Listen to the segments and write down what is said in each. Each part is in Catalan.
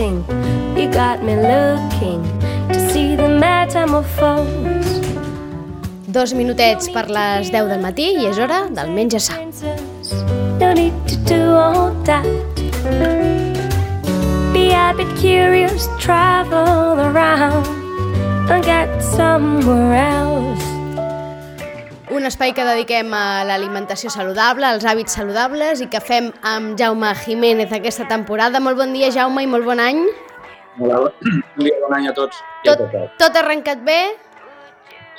waiting, you got me looking to see the metamorphose. Dos minutets per les 10 del matí i és hora del menja sa. No need to do all that. Be a bit curious, travel around and get somewhere else. Un espai que dediquem a l'alimentació saludable, als hàbits saludables i que fem amb Jaume Jiménez aquesta temporada. Molt bon dia, Jaume, i molt bon any. Hola, bon dia, bon any a tots. Tot, tot arrencat bé?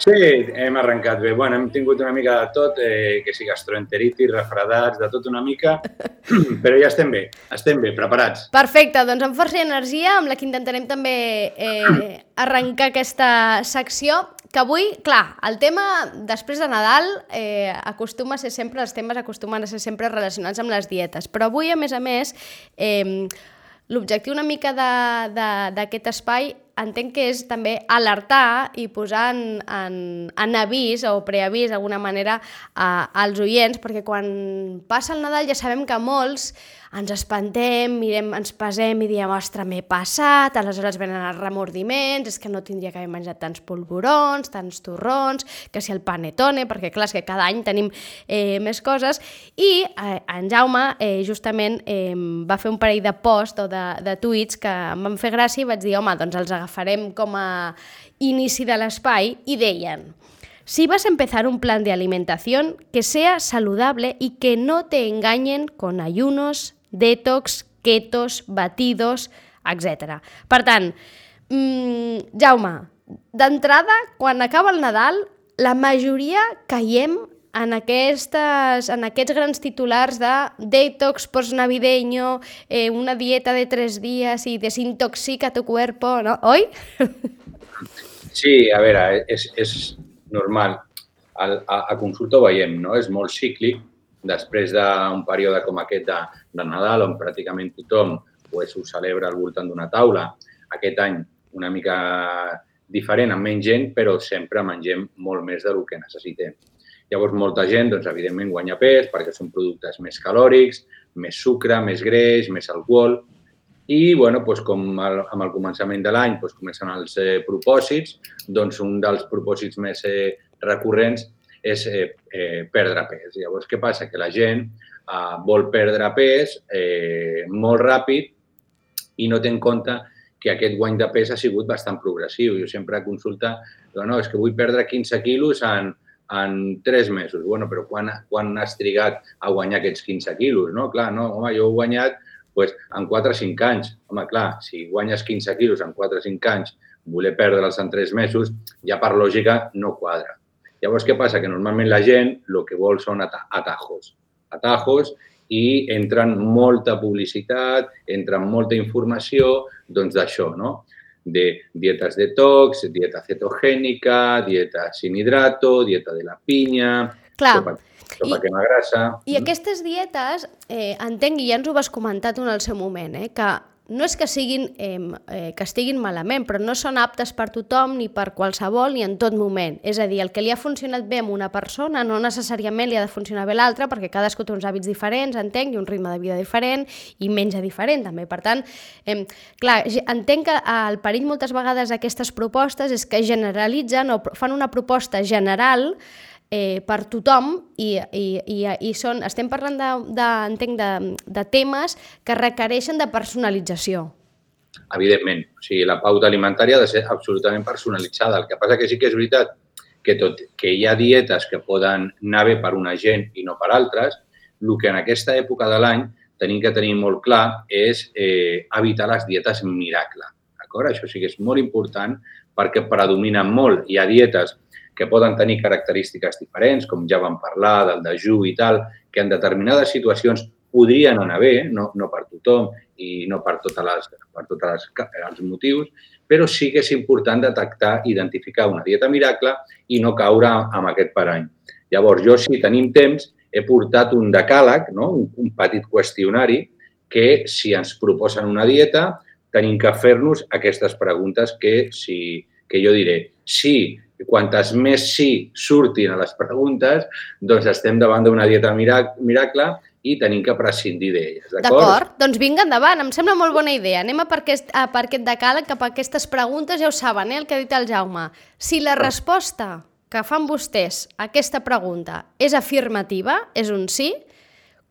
Sí, hem arrencat bé. Bueno, hem tingut una mica de tot, eh, que sí, gastroenteritis, refredats, de tot una mica, però ja estem bé, estem bé, preparats. Perfecte, doncs amb força i energia, amb la que intentarem també eh, arrencar aquesta secció, que avui, clar, el tema després de Nadal eh, acostuma a ser sempre, els temes acostumen a ser sempre relacionats amb les dietes, però avui, a més a més, eh, l'objectiu una mica d'aquest espai entenc que és també alertar i posar en, en, en avís o preavís d'alguna manera a, als oients, perquè quan passa el Nadal ja sabem que molts ens espantem, mirem, ens pesem i diem, ostres, m'he passat, aleshores venen els remordiments, és que no tindria que haver menjat tants polvorons, tants torrons, que si el panetone, perquè clar, és que cada any tenim eh, més coses, i eh, en Jaume eh, justament eh, va fer un parell de post o de, de tuits que em van fer gràcia i vaig dir, home, doncs els agafarem com a inici de l'espai i deien Si vas a empezar un plan de alimentación que sea saludable y que no te engañen con ayunos, detox, ketos, batidos, etc. Per tant, mm, Jaume, d'entrada, quan acaba el Nadal, la majoria caiem en, aquestes, en aquests grans titulars de detox postnavideño, eh, una dieta de tres días y desintoxica tu cuerpo, ¿no? ¿Hoy? Sí, a veure, és, és normal. Al, a, a consulta ho veiem, no? És molt cíclic. Després d'un període com aquest de, de Nadal, on pràcticament tothom pues, ho celebra al voltant d'una taula, aquest any una mica diferent, amb menys gent, però sempre mengem molt més del que necessitem. Llavors, molta gent, doncs, evidentment, guanya pes perquè són productes més calòrics, més sucre, més greix, més alcohol, i, bueno, doncs, com el, amb el començament de l'any doncs, comencen els eh, propòsits, doncs un dels propòsits més eh, recurrents és eh, eh, perdre pes. Llavors, què passa? Que la gent eh, vol perdre pes eh, molt ràpid i no té en compte que aquest guany de pes ha sigut bastant progressiu. Jo sempre consulta dic, no, és que vull perdre 15 quilos en, en 3 mesos. Bueno, però quan, quan has trigat a guanyar aquests 15 quilos? No? Clar, no, home, jo he guanyat pues, en 4 o 5 anys. Home, clar, si guanyes 15 quilos en 4 o 5 anys, voler perdre'ls en 3 mesos, ja per lògica no quadra. Llavors, què passa? Que normalment la gent el que vol són ata atajos. Atajos i entren molta publicitat, entren molta informació, doncs d'això, no? De dietes detox, dieta cetogènica, dieta sin hidrato, dieta de la pinya, Clar, sopa, sopa I- que m'agrassa... I aquestes dietes, eh, entenc, i ja ens ho vas comentar tu en el seu moment, eh, que no és que siguin eh, eh, que estiguin malament, però no són aptes per tothom, ni per qualsevol, ni en tot moment. És a dir, el que li ha funcionat bé a una persona no necessàriament li ha de funcionar bé l'altra, perquè cadascú té uns hàbits diferents, entenc, i un ritme de vida diferent, i menja diferent, també. Per tant, eh, clar, entenc que el perill moltes vegades d'aquestes propostes és que generalitzen o fan una proposta general eh, per tothom i, i, i, i són, estem parlant de, de, entenc, de, de temes que requereixen de personalització. Evidentment. O sigui, la pauta alimentària ha de ser absolutament personalitzada. El que passa que sí que és veritat que tot que hi ha dietes que poden anar bé per una gent i no per altres, el que en aquesta època de l'any tenim que tenir molt clar és eh, evitar les dietes miracle. Això sí que és molt important perquè predominen molt. Hi ha dietes que poden tenir característiques diferents, com ja vam parlar, del dejú i tal, que en determinades situacions podrien anar bé, no, no per tothom i no per totes les, per tots les, els motius, però sí que és important detectar, identificar una dieta miracle i no caure amb aquest parany. Llavors, jo, si tenim temps, he portat un decàleg, no? un, un petit qüestionari, que si ens proposen una dieta, tenim que fer-nos aquestes preguntes que, si, que jo diré. Si quantes més sí surtin a les preguntes, doncs estem davant d'una dieta mirac miracle i tenim que prescindir d'elles, d'acord? D'acord, doncs vinga endavant, em sembla molt bona idea. Anem a per aquest, a per aquest decàleg, cap a aquestes preguntes, ja ho saben, eh, el que ha dit el Jaume. Si la resposta que fan vostès a aquesta pregunta és afirmativa, és un sí,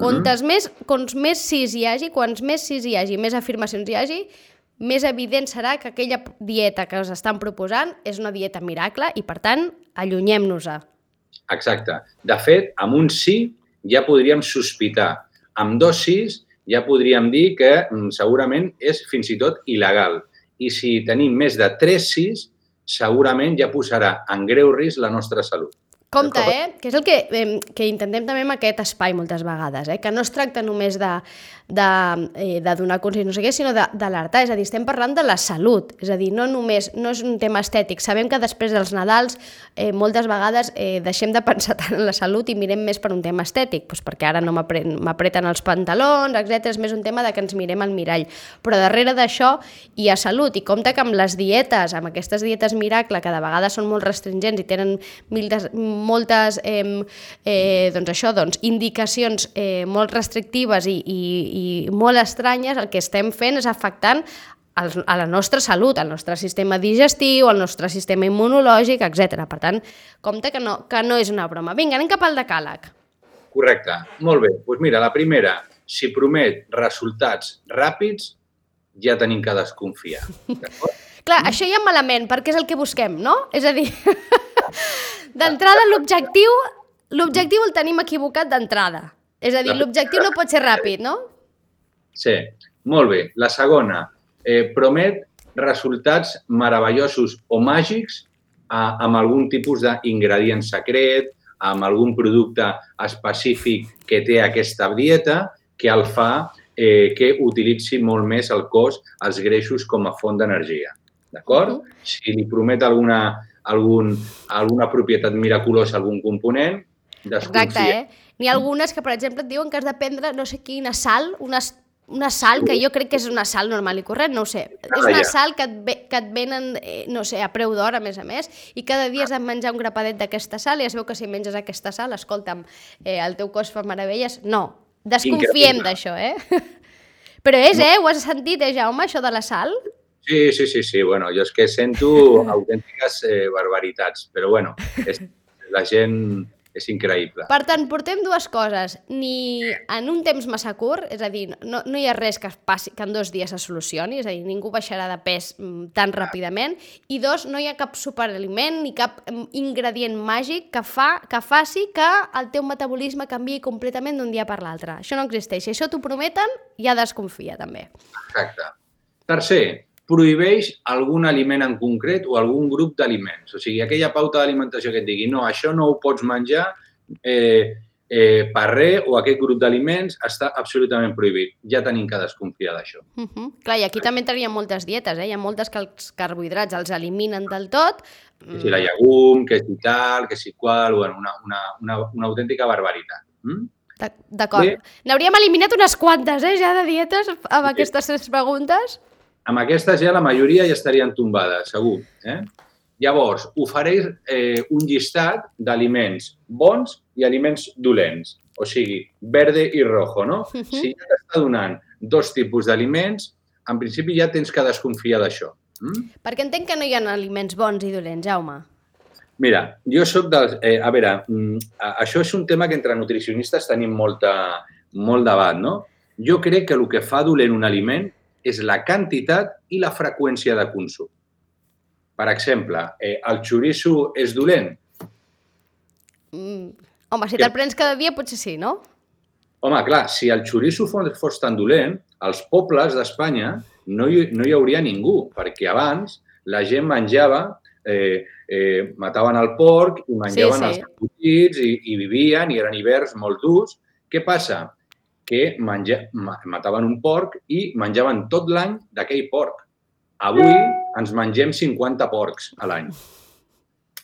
quantes més, quants més sís hi hagi, quants més sís hi hagi, més afirmacions hi hagi, més evident serà que aquella dieta que us estan proposant és una dieta miracle i, per tant, allunyem-nos-a. Exacte. De fet, amb un sí ja podríem sospitar. Amb dos sís ja podríem dir que mm, segurament és fins i tot il·legal. I si tenim més de tres sís, segurament ja posarà en greu risc la nostra salut. Compte, eh? Que és el que, eh, que intentem també amb aquest espai moltes vegades, eh? Que no es tracta només de, de, eh, de donar consell, no sé què, sinó de- d'alertar. És a dir, estem parlant de la salut. És a dir, no només, no és un tema estètic. Sabem que després dels Nadals eh, moltes vegades eh, deixem de pensar tant en la salut i mirem més per un tema estètic, doncs perquè ara no m'apre- m'apreten els pantalons, etc. És més un tema de que ens mirem al mirall. Però darrere d'això hi ha salut. I compte que amb les dietes, amb aquestes dietes miracle, que de vegades són molt restringents i tenen mil des, moltes eh, eh, doncs això, doncs, indicacions eh, molt restrictives i, i, i molt estranyes, el que estem fent és afectant a la nostra salut, al nostre sistema digestiu, al nostre sistema immunològic, etc. Per tant, compte que no, que no és una broma. Vinga, anem cap al decàleg. Correcte. Molt bé. Doncs mira, la primera, si promet resultats ràpids, ja tenim que desconfiar. Clar, això ja malament, perquè és el que busquem, no? És a dir, d'entrada l'objectiu l'objectiu el tenim equivocat d'entrada. És a dir, l'objectiu no pot ser ràpid, no? Sí, molt bé. La segona, eh, promet resultats meravellosos o màgics a, amb algun tipus d'ingredient secret, amb algun producte específic que té aquesta dieta que el fa eh, que utilitzi molt més el cos els greixos com a font d'energia. D'acord? Mhm. Si li promet alguna, algun, alguna propietat miraculosa, algun component, desconfia. Exacte, eh? N'hi ha algunes que, per exemple, et diuen que has de prendre no sé quina sal, una, una sal que jo crec que és una sal normal i corrent, no ho sé. És una ja. sal que et, ve, que et venen, eh, no sé, a preu d'or, a més a més, i cada dia has de menjar un grapadet d'aquesta sal i es veu que si menges aquesta sal, escolta'm, eh, el teu cos fa meravelles. No, desconfiem d'això, eh? Però és, eh? Ho has sentit, eh, Jaume, això de la sal? Sí, sí, sí, sí. Bueno, jo és que sento autèntiques eh, barbaritats, però bueno, és, la gent és increïble. Per tant, portem dues coses. Ni en un temps massa curt, és a dir, no, no hi ha res que, passi, que en dos dies es solucioni, és a dir, ningú baixarà de pes mm, tan ràpidament, i dos, no hi ha cap superaliment ni cap mm, ingredient màgic que, fa, que faci que el teu metabolisme canviï completament d'un dia per l'altre. Això no existeix. Si això t'ho prometen, ja desconfia, també. Exacte. Tercer, prohibeix algun aliment en concret o algun grup d'aliments. O sigui, aquella pauta d'alimentació que et digui no, això no ho pots menjar eh, eh, per res o aquest grup d'aliments està absolutament prohibit. Ja tenim que desconfiar d'això. Uh -huh. Clar, i aquí també entrarien moltes dietes, eh? Hi ha moltes que els carbohidrats els eliminen del tot. Que si la llegum, que si tal, que si qual, bueno, una, una, una, una autèntica barbaritat. Mm? D'ac- D'acord. N'hauríem eliminat unes quantes, eh, ja, de dietes amb Sí. aquestes tres preguntes. Amb aquestes ja la majoria ja estarien tombades, segur. Eh? Llavors, ofereix eh, un llistat d'aliments bons i aliments dolents, o sigui, verde i rojo, no? Mhm. Si ja t'està donant dos tipus d'aliments, en principi ja tens que desconfiar d'això. Mm? Perquè entenc que no hi ha aliments bons i dolents, Jaume. Mira, jo sóc dels... Eh, a veure, mm, a- això és un tema que entre nutricionistes tenim molta, molt debat, no? Jo crec que el que fa dolent un aliment és la quantitat i la freqüència de consum. Per exemple, eh, el xoriço és dolent? Mm. Home, si te'l prens cada dia potser sí, no? Home, clar, si el xoriço fos, tan dolent, als pobles d'Espanya no, hi, no hi hauria ningú, perquè abans la gent menjava, eh, eh, mataven el porc i menjaven sí. els embotits i, i vivien i eren hiverns molt durs. Què passa? Que menja, ma- mataven un porc i menjaven tot l'any d'aquell porc. Avui ens mengem 50 porcs a l'any.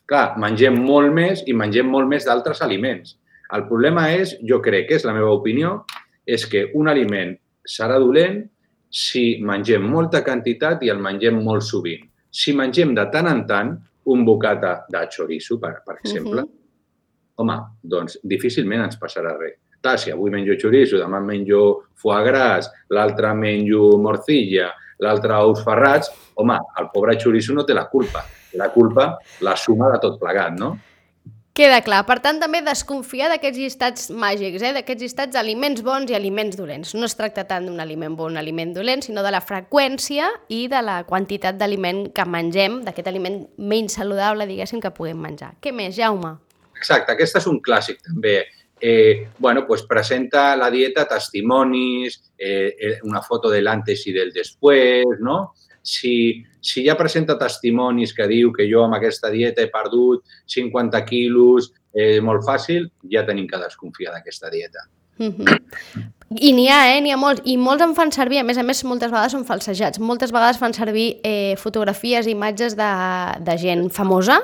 Clar, mengem molt més i mengem molt més d'altres aliments. El problema és, jo crec que és la meva opinió, és que un aliment serà dolent si mengem molta quantitat i el mengem molt sovint. Si mengem de tant en tant, un bocata de chorizo, per, per exemple, uh -huh. home, doncs difícilment ens passarà res. Clar, si avui menjo chorizo, demà menjo foie gras, l'altre menjo morcilla, l'altre ous ferrats, home, el pobre chorizo no té la culpa. La culpa la suma de tot plegat, no? Queda clar. Per tant, també desconfiar d'aquests llistats màgics, eh? d'aquests llistats d'aliments bons i aliments dolents. No es tracta tant d'un aliment bon o un aliment dolent, sinó de la freqüència i de la quantitat d'aliment que mengem, d'aquest aliment menys saludable, diguéssim, que puguem menjar. Què més, Jaume? Exacte, aquest és un clàssic també eh, bueno, pues presenta la dieta testimonis, eh, eh, una foto del antes i del després, no? Si, si ja presenta testimonis que diu que jo amb aquesta dieta he perdut 50 quilos, eh, molt fàcil, ja tenim que desconfiar d'aquesta dieta. Mm -hmm. I n'hi ha, eh? N'hi ha molts. I molts en fan servir, a més a més, moltes vegades són falsejats. Moltes vegades fan servir eh, fotografies i imatges de, de gent famosa,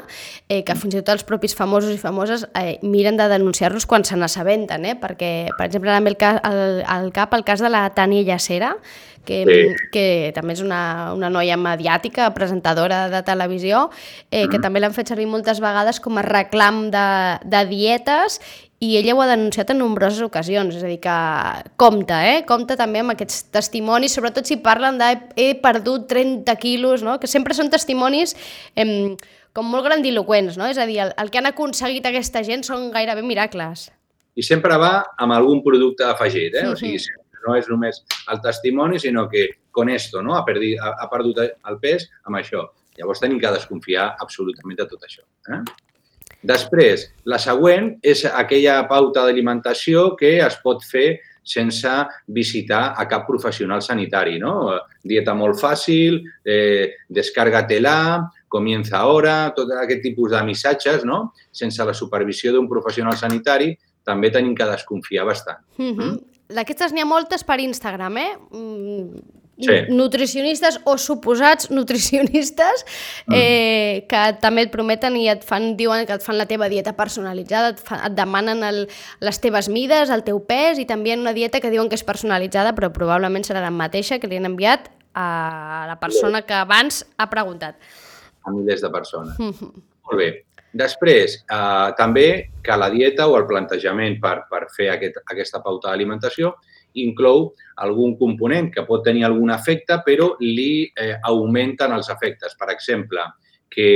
eh, que fins i tot els propis famosos i famoses eh, miren de denunciar-los quan se n'assabenten, eh? Perquè, per exemple, ara el, cas, el, el cap el cas de la Tània Llacera, que, sí. que també és una, una noia mediàtica, presentadora de televisió, eh, que mm. també l'han fet servir moltes vegades com a reclam de, de dietes i ella ho ha denunciat en nombroses ocasions, és a dir, que compta, eh? compta també amb aquests testimonis, sobretot si parlen de he perdut 30 quilos, no? que sempre són testimonis eh, com molt grandiloquents, no? és a dir, el, el que han aconseguit aquesta gent són gairebé miracles. I sempre va amb algun producte afegit, eh? Uh -huh. o sigui, no és només el testimoni, sinó que con esto no? ha, perdit, ha, ha perdut el pes amb això. Llavors tenim que desconfiar absolutament de tot això. Eh? Després, la següent és aquella pauta d'alimentació que es pot fer sense visitar a cap professional sanitari. No? Dieta molt fàcil, eh, descarga-te-la, comienza ara, tot aquest tipus de missatges, no? sense la supervisió d'un professional sanitari, també tenim que desconfiar bastant. Mm -hmm. mm? D'aquestes n'hi ha moltes per Instagram, eh? Mm, sí. nutricionistes o suposats nutricionistes mm. eh, que també et prometen i et fan, diuen que et fan la teva dieta personalitzada, et, fa, et demanen el, les teves mides, el teu pes i també una dieta que diuen que és personalitzada però probablement serà la mateixa que li han enviat a la persona que abans ha preguntat. A milers de persones. Mm -hmm. Molt bé. Després, eh, també que la dieta o el plantejament per, per fer aquest, aquesta pauta d'alimentació inclou algun component que pot tenir algun efecte, però li eh, augmenten els efectes. Per exemple, que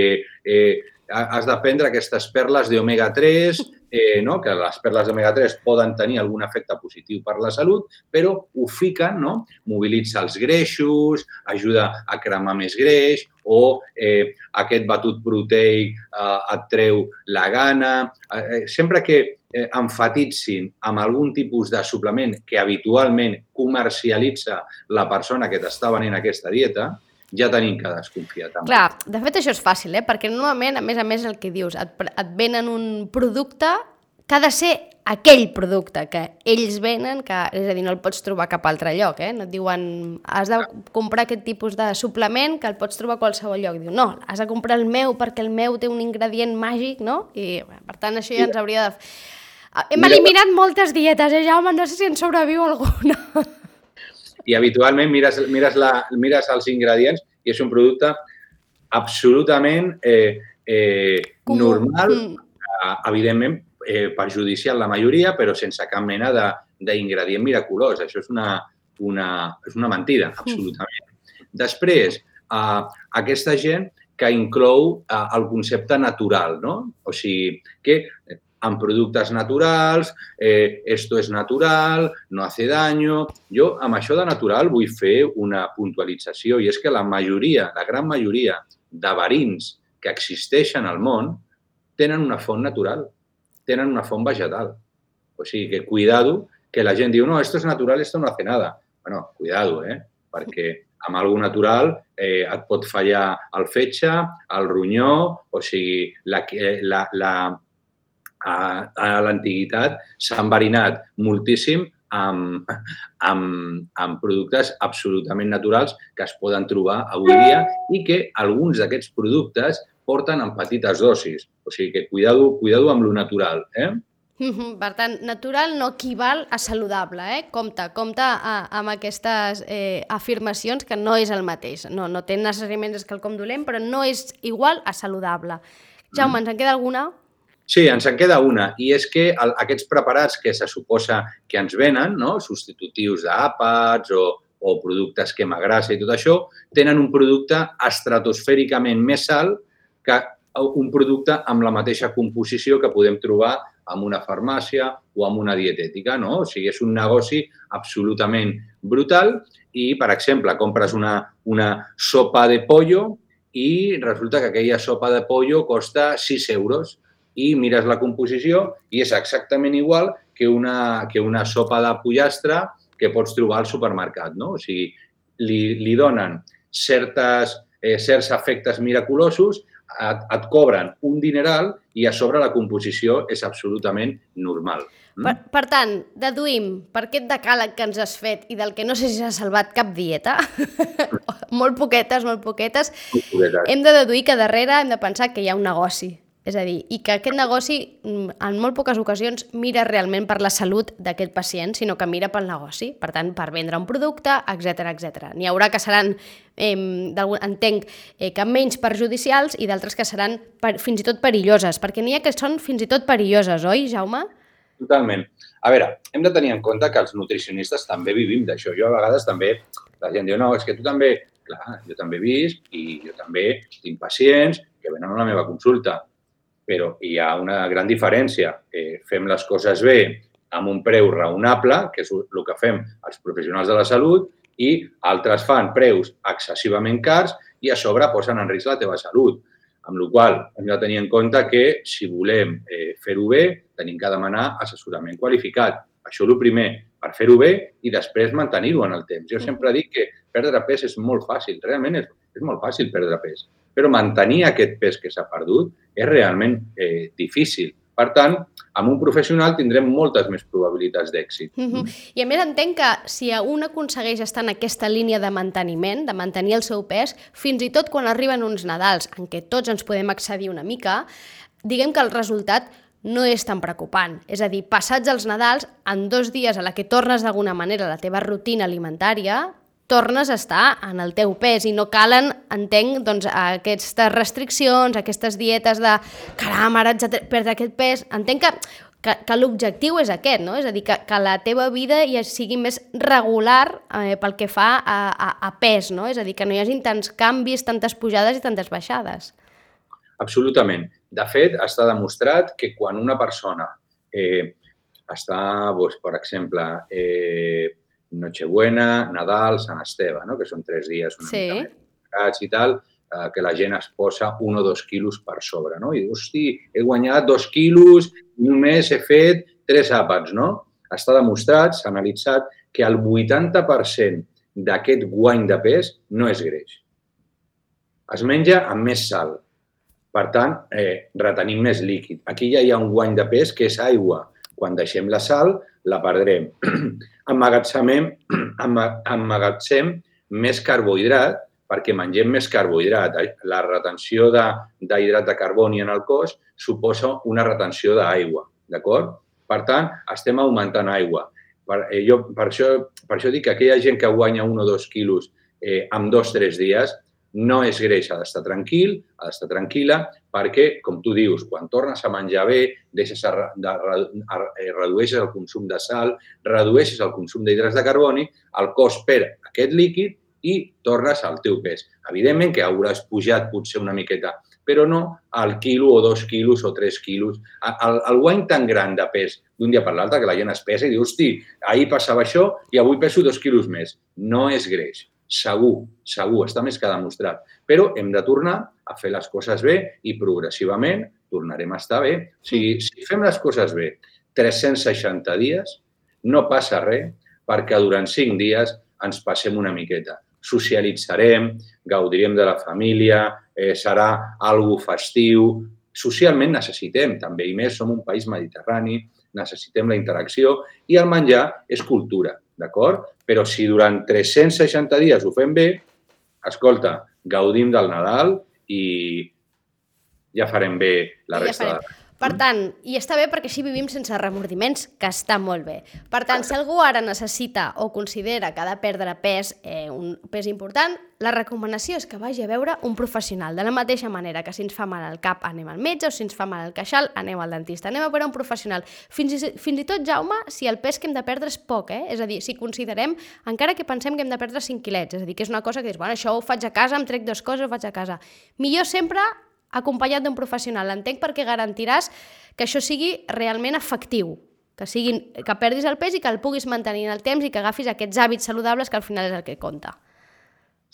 eh, has de prendre aquestes perles d'omega-3, eh, no? que les perles d'omega-3 poden tenir algun efecte positiu per la salut, però ho fiquen, no? mobilitza els greixos, ajuda a cremar més greix o eh, aquest batut proteic eh, et treu la gana. Eh, sempre que eh, enfatitzin amb algun tipus de suplement que habitualment comercialitza la persona que t'està venent aquesta dieta, ja tenim que desconfiar també. Clar, de fet això és fàcil, eh? perquè normalment, a més a més, el que dius, et, et venen un producte que ha de ser aquell producte que ells venen, que, és a dir, no el pots trobar cap altre lloc, eh? No et diuen, has de comprar aquest tipus de suplement que el pots trobar a qualsevol lloc. Diu, no, has de comprar el meu perquè el meu té un ingredient màgic, no? I, per tant, això ja ens hauria de... Hem Mira, eliminat moltes dietes, eh, Jaume? No sé si en sobreviu alguna. I habitualment mires, mires, la, mires els ingredients i és un producte absolutament eh, eh, normal, mm. eh, evidentment eh, perjudicial la majoria, però sense cap mena d'ingredient miraculós. Això és una, una, és una mentida, mm. absolutament. Mm. Després, eh, aquesta gent que inclou eh, el concepte natural, no? O sigui, que amb productes naturals, eh, esto és natural, no hace daño... Jo amb això de natural vull fer una puntualització i és que la majoria, la gran majoria de verins que existeixen al món tenen una font natural, tenen una font vegetal. O sigui que cuidado que la gent diu no, esto es natural, esto no hace nada. Bueno, cuidado, eh? perquè amb algo natural eh, et pot fallar el fetge, el ronyó, o sigui, la, la, la, a, a l'antiguitat s'ha enverinat moltíssim amb, amb, amb productes absolutament naturals que es poden trobar avui dia i que alguns d'aquests productes porten en petites dosis. O sigui que cuidado, cuidado amb lo natural. Eh? Per tant, natural no equival a saludable, eh? Compte, compte a, amb aquestes eh, afirmacions que no és el mateix. No, no té necessàriament és quelcom dolent, però no és igual a saludable. Jaume, ens en queda alguna? Sí, ens en queda una, i és que el, aquests preparats que se suposa que ens venen, no? substitutius d'àpats o, o productes quema grassa i tot això, tenen un producte estratosfèricament més alt que un producte amb la mateixa composició que podem trobar en una farmàcia o en una dietètica, no? O sigui, és un negoci absolutament brutal i, per exemple, compres una, una sopa de pollo i resulta que aquella sopa de pollo costa 6 euros i mires la composició i és exactament igual que una, que una sopa de pollastre que pots trobar al supermercat, no? O sigui, li, li donen certes, eh, certs efectes miraculosos et, et cobren un dineral i a sobre la composició és absolutament normal. Mm? Per, per tant, deduïm per aquest decàleg que ens has fet i del que no sé si s'ha salvat cap dieta, molt poquetes, molt poquetes, hem de deduir que darrere hem de pensar que hi ha un negoci. És a dir, i que aquest negoci mm, en molt poques ocasions mira realment per la salut d'aquest pacient, sinó que mira pel negoci, per tant, per vendre un producte, etc etc. N'hi haurà que seran, eh, entenc, eh, que menys perjudicials i d'altres que seran per, fins i tot perilloses, perquè n'hi ha que són fins i tot perilloses, oi, Jaume? Totalment. A veure, hem de tenir en compte que els nutricionistes també vivim d'això. Jo a vegades també, la gent diu, no, és que tu també, clar, jo també visc i jo també tinc pacients que venen a la meva consulta però hi ha una gran diferència. Eh, fem les coses bé amb un preu raonable, que és el que fem els professionals de la salut, i altres fan preus excessivament cars i a sobre posen en risc la teva salut. Amb la qual hem de tenir en compte que si volem eh, fer-ho bé, tenim que demanar assessorament qualificat. Això és el primer, per fer-ho bé i després mantenir-ho en el temps. Jo sempre dic que perdre pes és molt fàcil, realment és, és molt fàcil perdre pes però mantenir aquest pes que s'ha perdut és realment eh, difícil. Per tant, amb un professional tindrem moltes més probabilitats d'èxit. Uh -huh. I a més entenc que si un aconsegueix estar en aquesta línia de manteniment, de mantenir el seu pes, fins i tot quan arriben uns Nadals en què tots ens podem accedir una mica, diguem que el resultat no és tan preocupant. És a dir, passats els Nadals, en dos dies a la que tornes d'alguna manera a la teva rutina alimentària, tornes a estar en el teu pes i no calen, entenc, doncs, aquestes restriccions, aquestes dietes de caram, ara haig de perdre aquest pes. Entenc que, que, que l'objectiu és aquest, no? És a dir, que, que la teva vida ja sigui més regular eh, pel que fa a, a, a pes, no? És a dir, que no hi hagi tants canvis, tantes pujades i tantes baixades. Absolutament. De fet, està demostrat que quan una persona eh, està, doncs, per exemple, eh, Nochebuena, Nadal, Sant Esteve, no? que són tres dies una sí. mica més i tal, eh, que la gent es posa un o dos quilos per sobre, no? I diu, hosti, he guanyat dos quilos només he fet tres àpats, no? Està demostrat, s'ha analitzat, que el 80% d'aquest guany de pes no és greix. Es menja amb més sal. Per tant, eh, retenim més líquid. Aquí ja hi ha un guany de pes que és aigua. Quan deixem la sal, la perdrem. Emmagatzemem, emmagatzem més carbohidrat perquè mengem més carbohidrat. La retenció d'hidrat de, de carboni en el cos suposa una retenció d'aigua, d'acord? Per tant, estem augmentant aigua. Per, eh, jo, per, això, per això dic que aquella gent que guanya un o dos quilos eh, en dos o tres dies no és greix, ha d'estar tranquil, ha d'estar tranquil·la, perquè, com tu dius, quan tornes a menjar bé, deixes a, de, a, eh, redueixes el consum de sal, redueixes el consum d'hidrats de carboni, el cos perd aquest líquid i tornes al teu pes. Evidentment que hauràs pujat potser una miqueta, però no al quilo o dos quilos o tres quilos. El, el guany tan gran de pes d'un dia per l'altre que la gent es pesa i diu, hosti, ahir passava això i avui peso dos quilos més. No és greix Segur, segur, està més que demostrat. Però hem de tornar a fer les coses bé i progressivament tornarem a estar bé. O sigui, si fem les coses bé 360 dies, no passa res perquè durant 5 dies ens passem una miqueta. Socialitzarem, gaudirem de la família, eh, serà algo festiu. Socialment necessitem també, i més som un país mediterrani, necessitem la interacció i el menjar és cultura d'acord? Però si durant 360 dies ho fem bé, escolta, gaudim del Nadal i ja farem bé la resta. Ja farem. Per tant, i està bé perquè així vivim sense remordiments, que està molt bé. Per tant, si algú ara necessita o considera que ha de perdre pes, eh, un pes important, la recomanació és que vagi a veure un professional. De la mateixa manera que si ens fa mal al cap anem al metge o si ens fa mal al queixal anem al dentista. Anem a veure un professional. Fins i, fins i tot, Jaume, si el pes que hem de perdre és poc, eh? és a dir, si considerem, encara que pensem que hem de perdre 5 quilets, és a dir, que és una cosa que dius, bueno, això ho faig a casa, em trec dues coses, ho faig a casa. Millor sempre acompanyat d'un professional. L'entenc perquè garantiràs que això sigui realment efectiu, que, siguin, que perdis el pes i que el puguis mantenir en el temps i que agafis aquests hàbits saludables que al final és el que compta.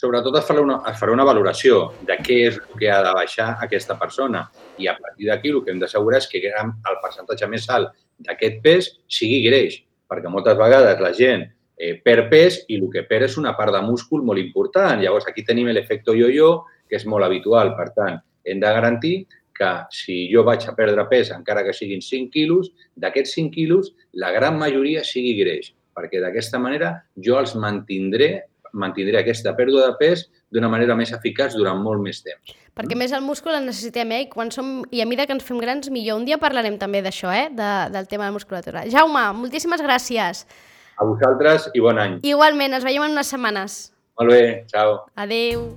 Sobretot es farà una, es farà una valoració de què és el que ha de baixar aquesta persona i a partir d'aquí el que hem d'assegurar és que el percentatge més alt d'aquest pes sigui greix, perquè moltes vegades la gent eh, perd pes i el que perd és una part de múscul molt important. Llavors, aquí tenim l'efecte yo-yo, que és molt habitual. Per tant, hem de garantir que si jo vaig a perdre pes, encara que siguin 5 quilos, d'aquests 5 quilos, la gran majoria sigui greix, perquè d'aquesta manera jo els mantindré, mantindré aquesta pèrdua de pes d'una manera més eficaç durant molt més temps. Perquè més el múscul el necessitem, eh? I, quan som, I a mesura que ens fem grans, millor. Un dia parlarem també d'això, eh? De, del tema de la musculatura. Jaume, moltíssimes gràcies. A vosaltres i bon any. Igualment, ens veiem en unes setmanes. Molt bé, ciao. Adeu.